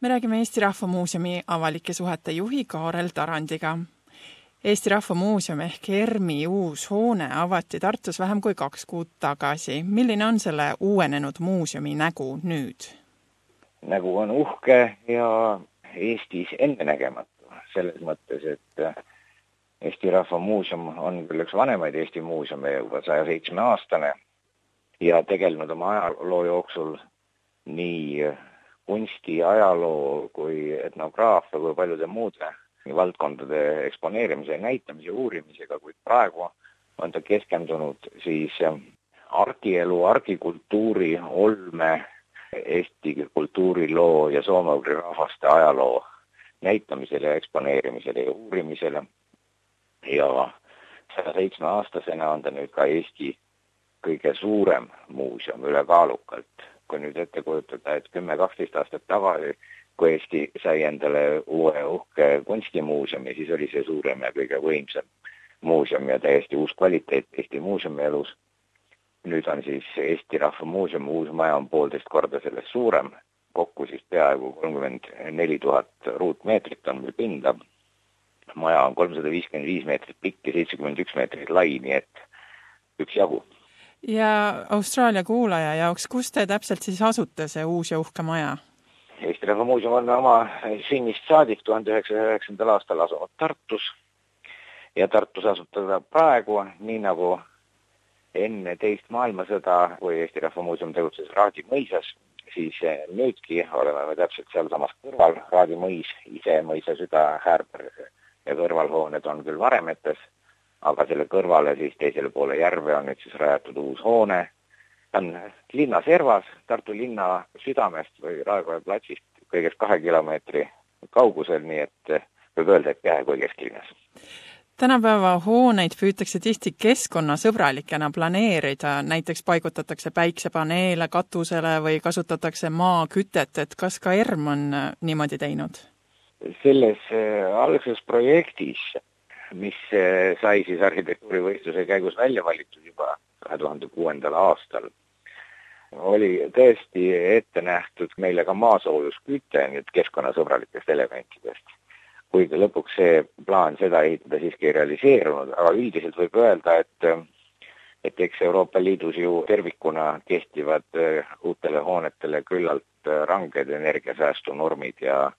me räägime Eesti Rahva Muuseumi avalike suhete juhi Kaarel Tarandiga. Eesti Rahva Muuseum ehk ERMi uus hoone avati Tartus vähem kui kaks kuud tagasi. milline on selle uuenenud muuseumi nägu nüüd? nägu on uhke ja Eestis ennenägematu, selles mõttes, et Eesti Rahva Muuseum on küll üks vanemaid Eesti muuseume, juba saja seitsme aastane ja tegelenud oma ajaloo jooksul nii kunsti, ajaloo kui etnograafia kui paljude muude valdkondade eksponeerimise ja näitamise uurimisega, kuid praegu on ta keskendunud siis argielu, argikultuuri, olme, Eesti kultuuriloo ja soome-ugri rahvaste ajaloo näitamisele ja eksponeerimisele ja uurimisele. ja saja seitsme aastasena on ta nüüd ka Eesti kõige suurem muuseum ülekaalukalt kui nüüd ette kujutada, et kümme-kaksteist aastat tagasi, kui Eesti sai endale uue uhke kunstimuuseumi, siis oli see suurem ja kõige võimsam muuseum ja täiesti uus kvaliteet Eesti muuseumi elus. nüüd on siis Eesti Rahva Muuseumi uus maja on poolteist korda sellest suurem, kokku siis peaaegu kolmkümmend neli tuhat ruutmeetrit on meil pinda. maja on kolmsada viiskümmend viis meetrit pikk ja seitsekümmend üks meetrit lai, nii et üksjagu ja Austraalia kuulaja jaoks, kus te täpselt siis asute, see uus ja uhke maja? Eesti Rahva Muuseum on oma sünnist saadik tuhande üheksasaja üheksandal aastal asunud Tartus. Ja Tartus asub ta praegu, nii nagu enne teist maailmasõda, kui Eesti Rahva Muuseum tegutses Raadi mõisas, siis nüüdki oleme me täpselt sealsamas kõrval, Raadi mõis ise, mõisa süda, Häärber ja kõrvalhooned on küll varemetes aga selle kõrvale siis teisele poole järve on nüüd siis rajatud uus hoone, ta on linna servas, Tartu linna südamest või Raekoja platsist kõigest kahe kilomeetri kaugusel, nii et võib öelda, et peaaegu kesklinnas. tänapäeva hooneid püütakse tihti keskkonnasõbralikena planeerida, näiteks paigutatakse päiksepaneele katusele või kasutatakse maakütet, et kas ka ERM on niimoodi teinud? selles algses projektis mis eh, sai siis arhitektuurivõistluse käigus välja valitud juba kahe tuhande kuuendal aastal, oli tõesti ette nähtud meile ka maasoojusküte nüüd keskkonnasõbralikest elementidest. kuigi lõpuks see plaan seda ehitada siiski ei realiseerunud, aga üldiselt võib öelda, et et eks Euroopa Liidus ju tervikuna kehtivad eh, uutele hoonetele küllalt eh, ranged energiasäästunormid ja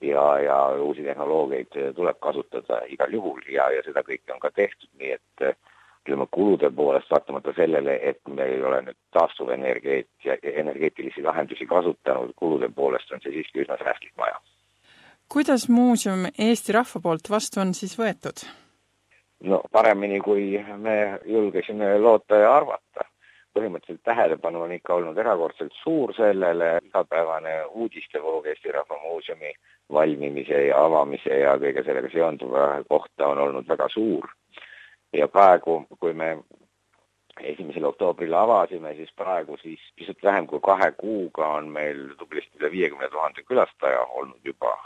ja, ja uusi tehnoloogiaid tuleb kasutada igal juhul ja, ja seda kõike on ka tehtud, nii et ütleme, kulude poolest, vaatamata sellele, et me ei ole nüüd taastuvenergiaid ja energeetilisi lahendusi kasutanud, kulude poolest on see siiski üsna säästlik maja. kuidas muuseum Eesti rahva poolt vastu on siis võetud? no paremini, kui me julgesime loota ja arvata põhimõtteliselt tähelepanu on ikka olnud erakordselt suur sellele, igapäevane uudistevoog Eesti Rahva Muuseumi valmimise ja avamise ja kõige sellega seonduva kohta on olnud väga suur. ja praegu, kui me esimesel oktoobril avasime, siis praegu siis pisut vähem kui kahe kuuga on meil tublisti üle viiekümne tuhande külastaja olnud juba.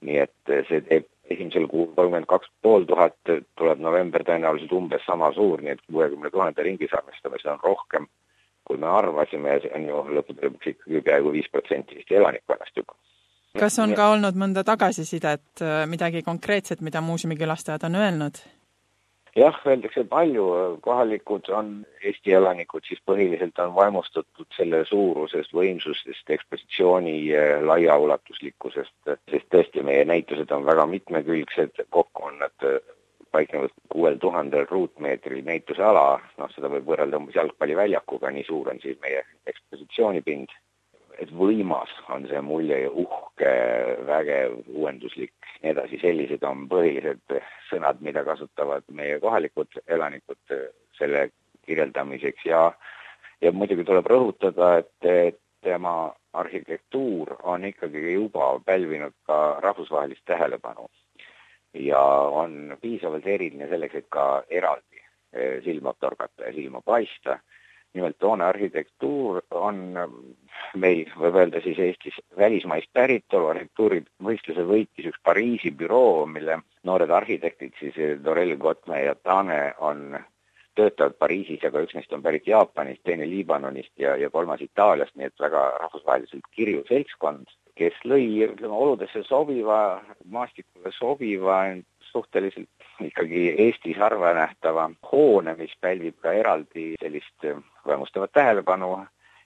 nii et see teeb esimesel kuul kolmkümmend kaks pool tuhat, tuleb november tõenäoliselt umbes sama suur, nii et kuuekümne tuhande ringis arvestame, seda on rohkem, kui me arvasime ja see on ju lõppude lõpuks ikkagi peaaegu viis protsenti Eesti elanikkonnast juba. Kas on ka olnud mõnda tagasisidet, midagi konkreetset, mida muuseumikülastajad on öelnud? jah, öeldakse palju, kohalikud on, Eesti elanikud siis põhiliselt on vaimustatud selle suurusest, võimsusest, ekspositsiooni laiaulatuslikkusest, sest tõesti, meie näitused on väga mitmekülgsed, kokku on nad eh, paiknevad kuuel tuhandel ruutmeetril näituseala, noh, seda võib võrrelda umbes jalgpalliväljakuga, nii suur on siis meie ekspositsioonipind et võimas on see mulje ja uhke, vägev, uuenduslik, nii edasi, sellised on põhilised sõnad, mida kasutavad meie kohalikud elanikud selle kirjeldamiseks. Ja ja muidugi tuleb rõhutada, et, tema arhitektuur on ikkagi juba pälvinud ka rahvusvahelist tähelepanu ja on piisavalt eriline selleks, et ka eraldi silma torgata ja silma paista nimelt hoone arhitektuur on meil, võib öelda siis Eestis välismaist päritolu, arhitektuurivõistluse võitis üks Pariisi büroo, mille noored arhitektid siis Dorel Gotme ja Tane on töötavad Pariisis, aga üks neist on pärit Jaapanist, teine Liibanonist ja, ja kolmas Itaaliast, nii et väga rahvusvaheliselt kirju seltskond, kes lõi, ütleme, oludesse sobiva, maastikule sobiva, suhteliselt ikkagi Eestis harva nähtava hoone, mis pälvib ka eraldi sellist rõõmustavat tähelepanu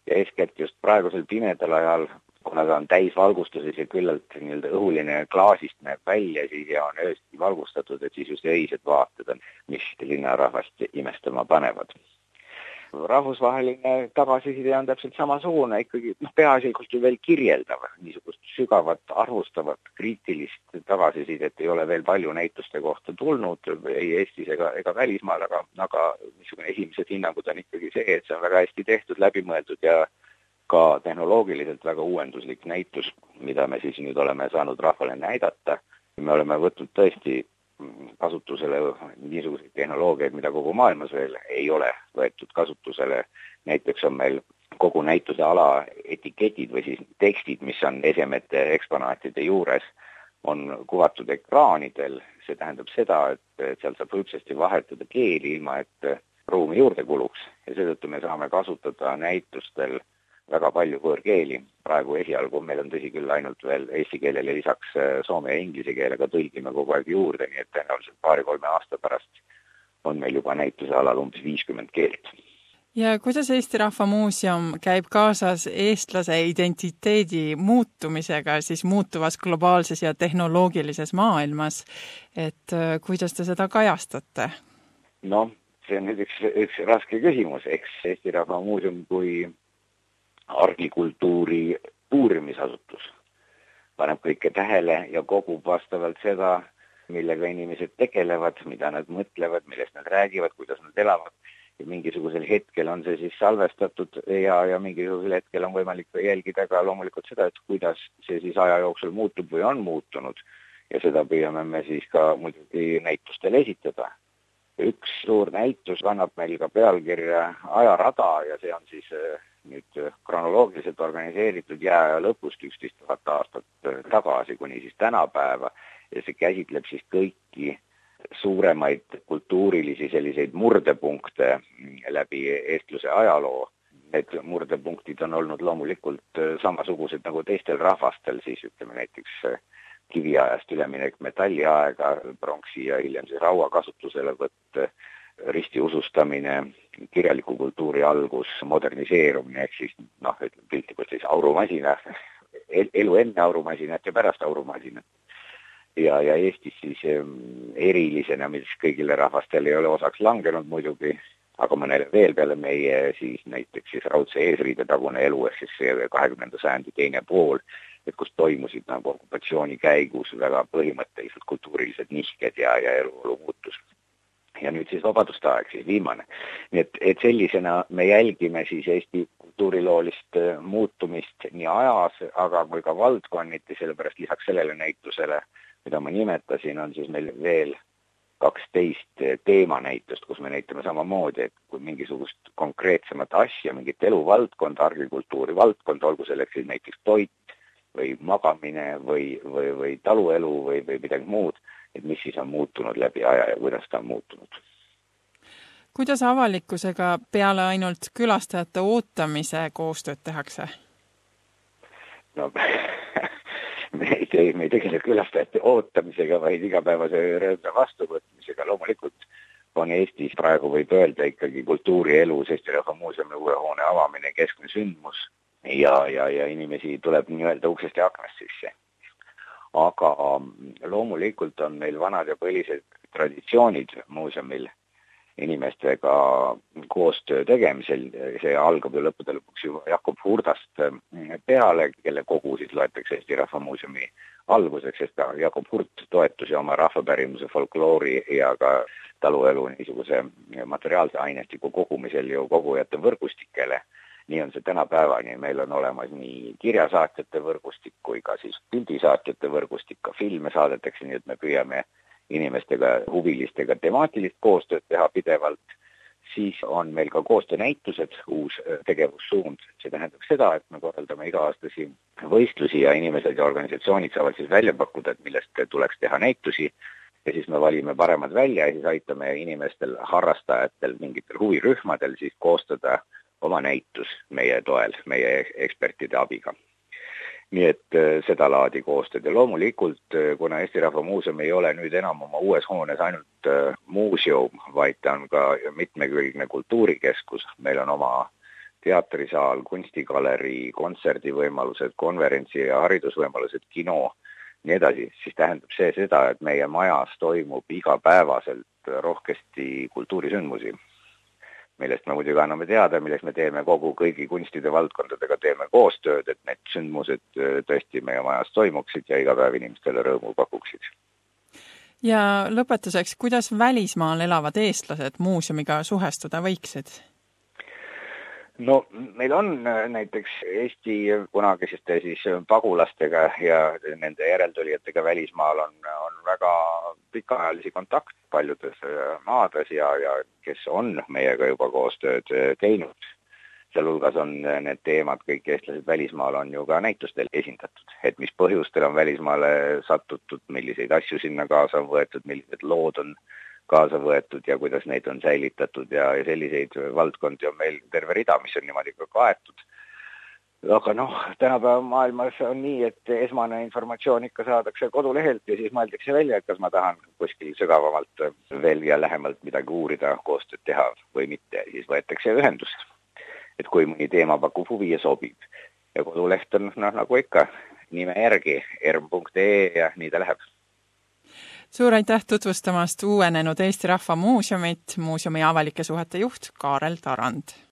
ja eeskätt just praegusel pimedal ajal, kuna ta on täisvalgustuses ja küllalt nii-öelda õhuline klaasist näeb välja siis ja on öösiti valgustatud, et siis just öised vaated on, mis linnarahvast imestama panevad. Rahvusvaheline tagasiside on täpselt samasugune, ikkagi noh, peaasjalikult ju veel kirjeldav, niisugust sügavat, arvustavat, kriitilist tagasisidet ei ole veel palju näituste kohta tulnud ei Eestis ega, ega välismaal, aga, aga niisugune esimesed hinnangud on ikkagi see, et see on väga hästi tehtud, läbimõeldud ja ka tehnoloogiliselt väga uuenduslik näitus, mida me siis nüüd oleme saanud rahvale näidata. me oleme võtnud tõesti kasutusele niisuguseid tehnoloogiaid, mida kogu maailmas veel ei ole võetud kasutusele. näiteks on meil kogu näituse ala etiketid või siis tekstid, mis on esemete eksponaatide juures, on kuvatud ekraanidel, see tähendab seda, et, seal saab hõlpsasti vahetada keeli, ilma et ruumi juurde kuluks ja seetõttu me saame kasutada näitustel väga palju võõrkeeli. praegu esialgu meil on tõsi küll ainult veel eesti keelele lisaks soome ja inglise keelega tõlgime kogu aeg juurde, nii et tõenäoliselt paari-kolme aasta pärast on meil juba näituse alal umbes viiskümmend keelt. Ja kuidas Eesti Rahva Muuseum käib kaasas eestlase identiteedi muutumisega siis muutuvas globaalses ja tehnoloogilises maailmas, et äh, kuidas te seda kajastate? noh, see on nüüd üks, üks raske küsimus, eks Eesti Rahva Muuseum kui argikultuuri uurimisasutus paneb kõike tähele ja kogub vastavalt seda, millega inimesed tegelevad, mida nad mõtlevad, millest nad räägivad, kuidas nad elavad ja mingisugusel hetkel on see siis salvestatud ja, ja mingisugusel hetkel on võimalik jälgida ka loomulikult seda, et kuidas see siis aja jooksul muutub või on muutunud. ja seda püüame me siis ka muidugi näitustel esitada. üks suur näitus kannab meil ka pealkirja Ajarada ja see on siis nüüd äh, kronoloogiliselt organiseeritud jääaja lõpust üksteist tuhat aastat äh, tagasi kuni siis tänapäeva ja see käsitleb siis kõiki suuremaid kultuurilisi selliseid murdepunkte läbi eestluse ajaloo. Need murdepunktid on olnud loomulikult äh, samasugused nagu teistel rahvastel, siis ütleme näiteks kiviajast üleminek metalliaega, pronksi ja hiljem siis raua kasutuselevõtt, ristiusustamine, kirjaliku kultuuri algus, moderniseerumine ehk siis noh, ütleme piltlikult siis aurumasina, elu enne aurumasinat ja pärast aurumasinat. Ja, ja Eestis siis erilisena, mis kõigile rahvastele ei ole osaks langenud muidugi, aga mõnele veel peale meie siis näiteks siis raudse eesriide tagune elu ehk siis see kahekümnenda sajandi teine pool, et kus toimusid nagu okupatsiooni käigus väga põhimõttelised kultuurilised nihked ja, ja eluolu muutus ja nüüd siis vabaduste aeg, siis viimane. nii et, et sellisena me jälgime siis Eesti kultuuriloolist äh, muutumist nii ajas, aga kui ka valdkonniti, sellepärast lisaks sellele näitusele, mida ma nimetasin, on siis meil veel kaksteist teemanäitust, kus me näitame samamoodi, et kui mingisugust konkreetsemat asja, mingit eluvaldkonda, argikultuuri valdkonda, olgu selleks siis näiteks toit või magamine või, või, või taluelu või, või midagi muud et mis siis on muutunud läbi aja ja kuidas ta on muutunud. kuidas avalikkusega peale ainult külastajate ootamise koostööd tehakse? no me ei tegele külastajate ootamisega, vaid igapäevase rõõmsa vastuvõtmisega, loomulikult on Eestis praegu võib öelda ikkagi kultuurielus Eesti Rahva Muuseumi uue hoone avamine keskne sündmus ja, ja, ja inimesi tuleb nii-öelda uksest ja aknast sisse. Aga loomulikult on meil vanad ja põlised traditsioonid muuseumil inimestega koostöö tegemisel, see algab ju lõppude lõpuks ju Jakob Hurdast peale, kelle kogu siis loetakse Eesti Rahva Muuseumi alguseks, sest ta, Jakob Hurt toetus ju oma rahvapärimuse, folkloori ja ka taluelu niisuguse materiaalse ainestiku kogumisel ju kogujate võrgustikele. Nii on see tänapäevani, meil on olemas nii kirjasaatjate võrgustik kui ka siis pildisaatjate võrgustik, ka filme saadetakse, nii et me püüame inimestega, huvilistega temaatilist koostööd teha pidevalt, siis on meil ka koostöönäitused, uus äh, tegevussuund, see tähendab seda, et me korraldame iga-aastasi võistlusi ja inimesed ja organisatsioonid saavad siis välja pakkuda, et millest tuleks teha näitusi ja siis me valime paremad välja ja siis aitame inimestel, harrastajatel, mingitel huvirühmadel siis koostada oma näitus meie toel, meie ekspertide abiga. Nii et sedalaadi koostööd. Ja loomulikult, kuna Eesti Rahva Muuseum ei ole nüüd enam oma uues hoones ainult muuseum, vaid ta on ka mitmekülgne kultuurikeskus, meil on oma teatrisaal, kunstigalerii, kontserdivõimalused, konverentsi- ja haridusvõimalused, kino, nii edasi, siis tähendab see seda, et meie majas toimub igapäevaselt rohkesti kultuurisündmusi, millest me muidugi anname teada, milles me teeme kogu kõigi kunstide valdkondadega, teeme koostööd, et need sündmused tõesti meie majas toimuksid ja iga päev inimestele rõõmu pakuksid. ja lõpetuseks, kuidas välismaal elavad eestlased muuseumiga suhestuda võiksid? no meil on äh, näiteks Eesti kunagiseste siis pagulastega ja nende järeltulijatega välismaal on, on väga pikaajalisi kontakte paljudes äh, maades ja, ja kes on meiega juba koostööd äh, teinud. sealhulgas on need teemad, kõik eestlased välismaal on ju ka näitustel esindatud, et mis põhjustel on välismaale satutud, milliseid asju sinna kaasa on võetud, millised lood on äh, kaasa võetud ja kuidas neid on säilitatud ja, ja selliseid valdkondi on meil terve rida, mis on niimoodi ka kaetud. Aga noh, tänapäeva maailmas on nii, et esmane informatsioon ikka saadakse kodulehelt ja siis mõeldakse välja, et kas ma tahan kuskil sügavamalt veel ja lähemalt midagi uurida, koostööd teha või mitte, siis võetakse ühendust. et kui mõni teema pakub huvi ja sobib. ja koduleht on noh, nagu ikka, nime järgi erm.ee ja nii ta läheb suur aitäh tutvustamast uuenenud Eesti Rahva Muuseumit, muuseumi avalike suhete juht Kaarel Tarand!